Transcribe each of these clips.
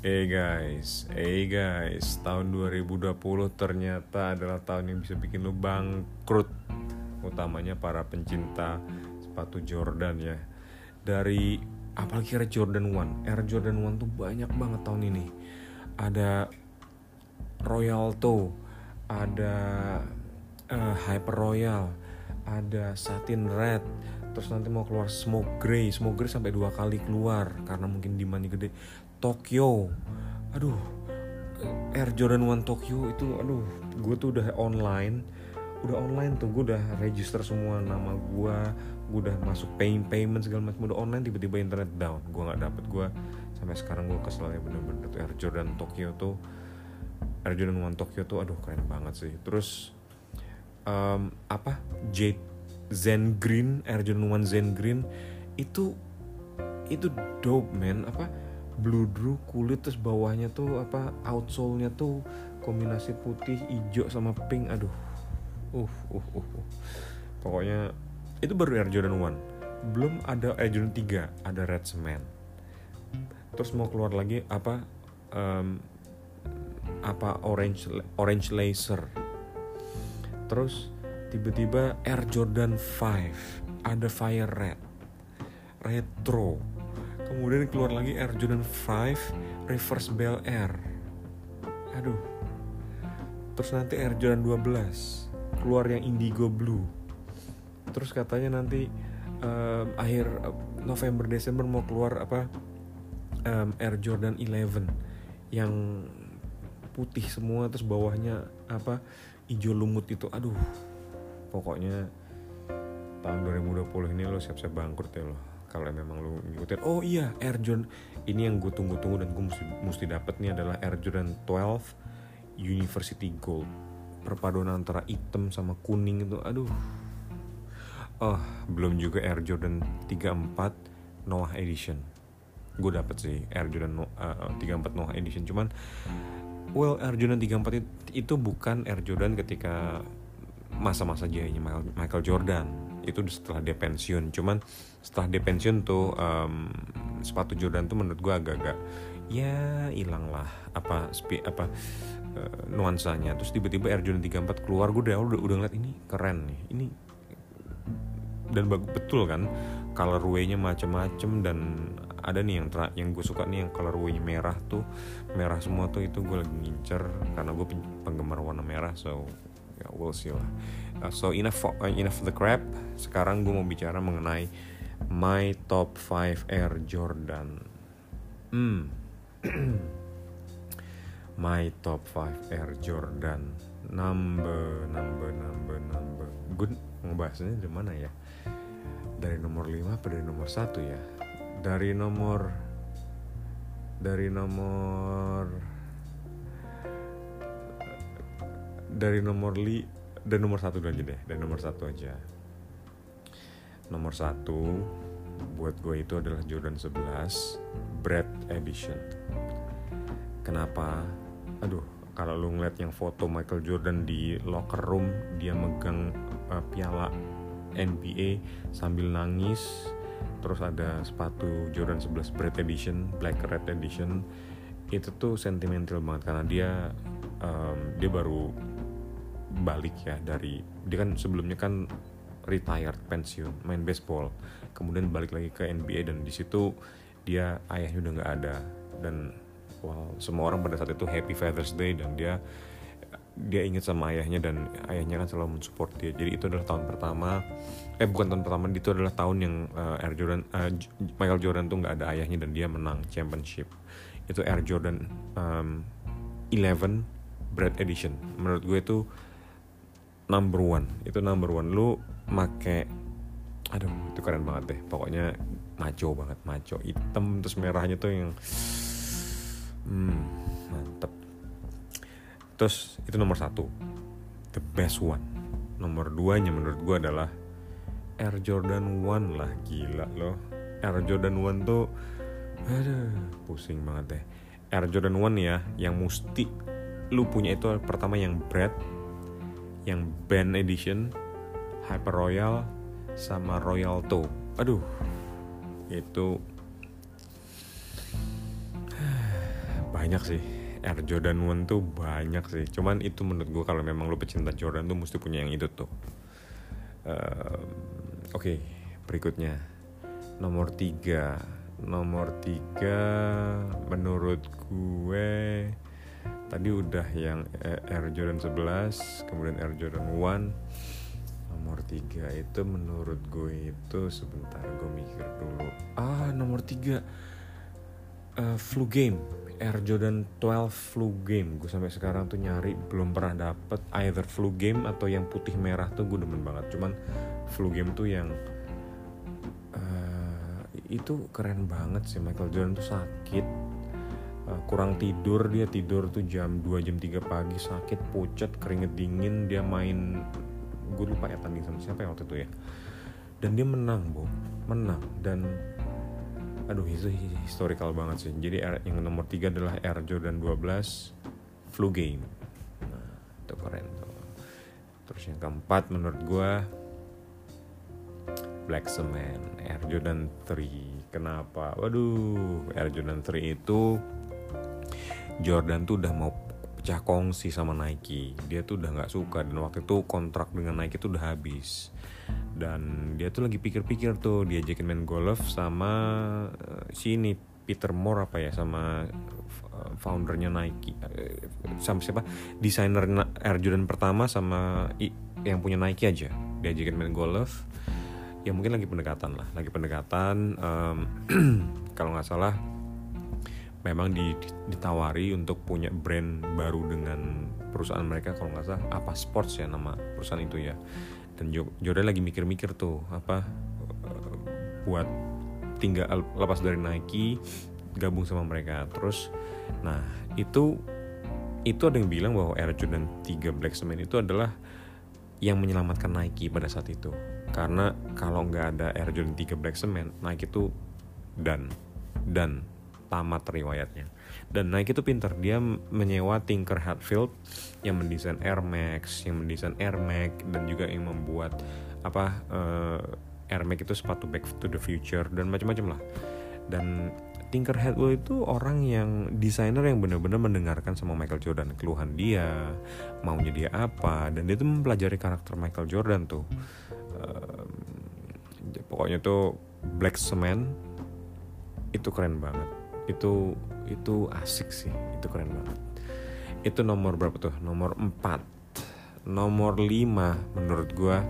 Eh guys, eh guys, tahun 2020 ternyata adalah tahun yang bisa bikin lu bangkrut. Utamanya para pencinta sepatu Jordan ya. Dari apalagi Air Jordan 1 Air Jordan 1 tuh banyak banget tahun ini. Ada Royal Toe Ada eh, Hyper Royal Ada Satin Red. Terus nanti mau keluar Smoke Grey Smoke Grey sampai dua kali keluar Karena mungkin demandnya gede Tokyo. Aduh Air Jordan One Tokyo itu aduh gue tuh udah online udah online tuh gue udah register semua nama gue gue udah masuk payment payment segala macam udah online tiba-tiba internet down gue nggak dapet gue sampai sekarang gue kesel ya bener-bener tuh Air Jordan Tokyo tuh Air Jordan One Tokyo tuh aduh keren banget sih. Terus um, apa Jade Zen Green Air Jordan One Zen Green itu itu dope man. Apa bludru kulit terus bawahnya tuh apa outsole-nya tuh kombinasi putih hijau sama pink aduh. Uh uh uh, uh. pokoknya itu baru Air Jordan 1 belum ada Air Jordan 3 ada Red Cement. Terus mau keluar lagi apa um, apa orange orange laser. Terus tiba-tiba Air Jordan 5 ada Fire Red. Retro kemudian keluar lagi Air Jordan 5 Reverse Bell Air. Aduh. Terus nanti Air Jordan 12 keluar yang Indigo Blue. Terus katanya nanti um, akhir November Desember mau keluar apa um, Air Jordan 11 yang putih semua terus bawahnya apa hijau lumut itu. Aduh. Pokoknya tahun 2020 ini lo siap-siap bangkrut ya lo kalau memang lu ngikutin. Oh iya Air Jordan. Ini yang gue tunggu-tunggu dan gue mesti mesti dapat nih adalah Air Jordan 12 University Gold. Perpaduan antara hitam sama kuning itu aduh. Oh belum juga Air Jordan 34 Noah Edition. Gue dapet sih Air Jordan uh, 34 Noah Edition. Cuman well Air Jordan 34 itu, itu bukan Air Jordan ketika masa-masa jayanya Michael Jordan itu setelah dia pensiun. Cuman setelah dia pensiun tuh um, sepatu Jordan tuh menurut gue agak-agak ya hilang lah apa spi, apa uh, nuansanya. Terus tiba-tiba Air Jordan 34 keluar gue udah udah, udah ngeliat ini keren nih ini dan betul kan colorway-nya macem-macem dan ada nih yang yang gue suka nih yang colorway-nya merah tuh merah semua tuh itu gue lagi ngincer karena gue penggemar warna merah so ya we'll see lah. Uh, so enough for, uh, enough the crap. Sekarang gue mau bicara mengenai my top 5 Air Jordan. Hmm. My top 5 Air Jordan. Number number number number. Gue ngebahasnya dari mana ya? Dari nomor 5 apa dari nomor 1 ya? Dari nomor dari nomor dari nomor li dan nomor satu aja deh dari nomor satu aja. Nomor satu buat gue itu adalah Jordan 11 Bread Edition kenapa? Aduh kalau lu ngeliat yang foto Michael Jordan di locker room dia megang uh, piala NBA sambil nangis. Terus ada sepatu Jordan 11 Bread Edition Black Red Edition itu tuh sentimental banget karena dia um, dia baru balik ya dari dia kan sebelumnya kan retired pensiun main baseball. Kemudian balik lagi ke NBA dan di situ dia ayahnya udah nggak ada. Dan wow semua orang pada saat itu happy Father's Day dan dia dia inget sama ayahnya dan ayahnya kan selalu mensupport dia. Jadi itu adalah tahun pertama eh bukan tahun pertama itu adalah tahun yang uh, Air Jordan uh, Michael Jordan tuh nggak ada ayahnya dan dia menang championship. Itu Air Jordan um, 11 Bread Edition menurut gue itu number one. Itu number one. Lu make aduh itu keren banget deh. Pokoknya maco banget maco hitam terus merahnya tuh yang hmm, mantep. Terus itu nomor satu. The best one. Nomor duanya menurut gue adalah Air Jordan One lah gila loh. Air Jordan One tuh aduh pusing banget deh. Air Jordan One ya yang mesti lu punya itu pertama yang bread yang band edition Hyper Royal sama Royal Toe. Aduh itu banyak sih. Air Jordan One tuh banyak sih. Cuman itu menurut gue kalau memang lo pecinta Jordan tuh mesti punya yang itu tuh. Uh, oke okay, berikutnya. Nomor tiga. Nomor tiga menurut gue tadi udah yang Air Jordan 11 kemudian Air Jordan 1 nomor tiga itu menurut gue itu sebentar gue mikir dulu. Ah nomor tiga uh, flu game. Air Jordan 12 flu game. Gue sampai sekarang tuh nyari belum pernah dapet either flu game atau yang putih merah tuh gue demen banget. Cuman flu game tuh yang uh, itu keren banget sih. Michael Jordan tuh sakit uh, kurang tidur dia tidur tuh jam 2 jam 3 pagi sakit pucat keringet dingin dia main gue lupa ya tanding sama siapa ya waktu itu ya. Dan dia menang bu. Menang. Dan aduh itu historical banget sih. Jadi yang nomor tiga adalah Air Jordan 12 flu game. Nah itu keren tuh. Terus yang keempat menurut gue Black Cement. Air Jordan 3 kenapa? Waduh Air Jordan 3 itu Jordan tuh udah mau pecah kongsi sama Nike. Dia tuh udah nggak suka. Dan waktu itu kontrak dengan Nike tuh udah habis. Dan dia tuh lagi pikir-pikir tuh dia diajakin main golf sama uh, si ini Peter Moore apa ya sama uh, foundernya Nike. Uh, sama siapa? Desainer Air Jordan pertama sama i, yang punya Nike aja. Dia diajakin main golf. Ya mungkin lagi pendekatan lah. Lagi pendekatan um, kalau nggak salah memang ditawari untuk punya brand baru dengan perusahaan mereka kalau nggak salah apa sports ya nama perusahaan itu ya. Dan Jordan lagi mikir-mikir tuh apa uh, buat tinggal lepas dari Nike gabung sama mereka. Terus nah itu itu ada yang bilang bahwa Air Jordan 3 Black Cement itu adalah yang menyelamatkan Nike pada saat itu. Karena kalau nggak ada Air Jordan 3 Black Cement Nike itu dan dan tamat riwayatnya. Dan Nike itu pinter dia menyewa Tinker Hatfield yang mendesain Air Max yang mendesain Air Max dan juga yang membuat apa uh, Air Max itu sepatu Back to the Future dan macam-macam lah. Dan Tinker Hatfield itu orang yang desainer yang benar-benar mendengarkan sama Michael Jordan keluhan dia maunya dia apa dan dia tuh mempelajari karakter Michael Jordan tuh. Uh, pokoknya tuh Black Cement itu keren banget itu itu asik sih. Itu keren banget. Itu nomor berapa tuh? Nomor 4 nomor 5 menurut gua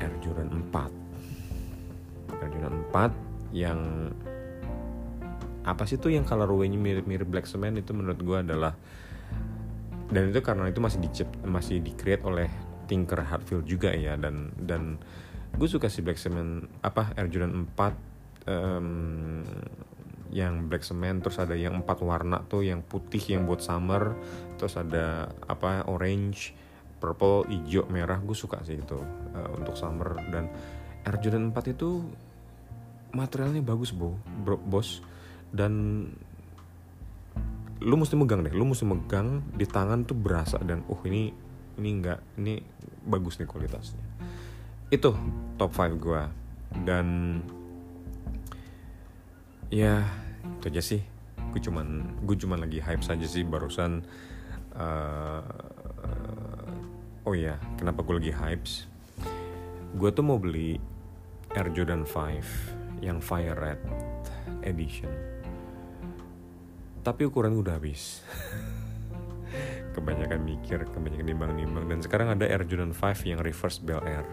Air Jordan 4 Air Jordan 4 yang apa sih tuh yang colorway-nya mirip-mirip Black Cement? Itu menurut gua adalah dan itu karena itu masih dicip masih di create oleh Tinker Hatfield juga ya dan dan gue suka si Black Cement apa Air Jordan 4 um, yang black cement terus ada yang empat warna tuh yang putih yang buat summer terus ada apa orange purple hijau merah gue suka sih itu uh, untuk summer. Dan Air Jordan 4 itu materialnya bagus bo bro, bos. Dan lu mesti megang deh lu mesti megang di tangan tuh berasa dan oh ini ini enggak ini bagus nih kualitasnya. Itu top 5 gue dan ya itu aja sih. Gue cuman gue cuman lagi hype saja sih barusan. Uh, oh ya kenapa gue lagi hype gue tuh mau beli Air Jordan 5 yang Fire Red Edition. Tapi ukuran gue udah habis. Kebanyakan mikir kebanyakan nimbang-nimbang. Dan sekarang ada Air Jordan 5 yang reverse Bel Air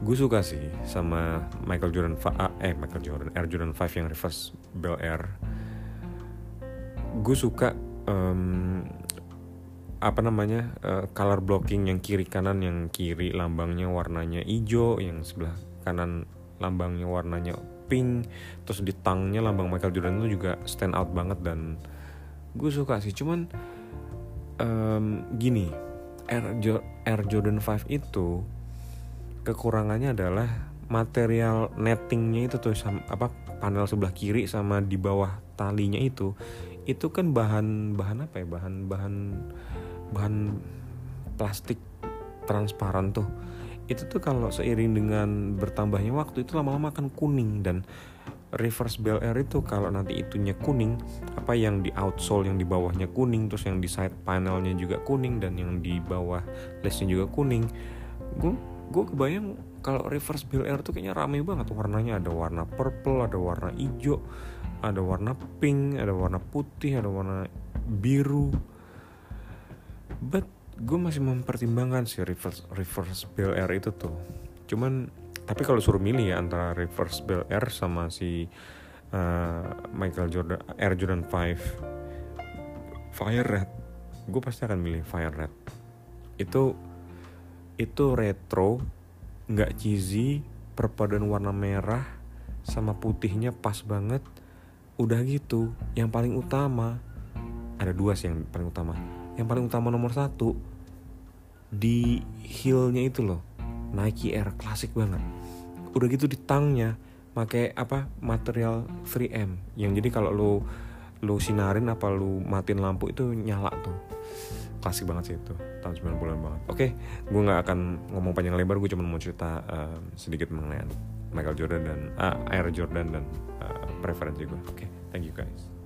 gue suka sih sama Michael Jordan ah, eh Michael Jordan Air Jordan 5 yang reverse Bel Air. Gue suka um, apa namanya uh, color blocking yang kiri kanan yang kiri lambangnya warnanya hijau yang sebelah kanan lambangnya warnanya pink terus di tangnya lambang Michael Jordan itu juga stand out banget dan gue suka sih. Cuman um, gini Air, Air Jordan 5 itu kekurangannya adalah material nettingnya itu tuh sama, apa panel sebelah kiri sama di bawah talinya itu itu kan bahan bahan apa ya bahan bahan bahan plastik transparan tuh. Itu tuh kalau seiring dengan bertambahnya waktu itu lama-lama akan kuning dan reverse Bel Air itu kalau nanti itunya kuning apa yang di outsole yang di bawahnya kuning terus yang di side panelnya juga kuning dan yang di bawah lesnya juga kuning gue gue kebayang kalau reverse Bel Air tuh kayaknya rame banget. Warnanya ada warna purple ada warna hijau ada warna pink ada warna putih ada warna biru. But gue masih mempertimbangkan si reverse reverse Bel Air itu tuh. Cuman tapi kalau suruh milih ya antara reverse Bel Air sama si uh, Michael Jordan Air Jordan 5 Fire Red gue pasti akan milih Fire Red. Itu itu retro nggak cheesy perpaduan warna merah sama putihnya pas banget. Udah gitu yang paling utama ada dua sih yang paling utama. Yang paling utama nomor satu di heelnya itu loh Nike Air klasik banget. Udah gitu di tangnya pakai apa material 3M yang jadi kalau lu lu sinarin apa lu matiin lampu itu nyala tuh klasik banget sih itu tahun 90-an banget. Oke gue nggak akan ngomong panjang lebar gue cuma mau cerita uh, sedikit mengenai Michael Jordan dan uh, Air Jordan dan uh, preferensi gue oke thank you guys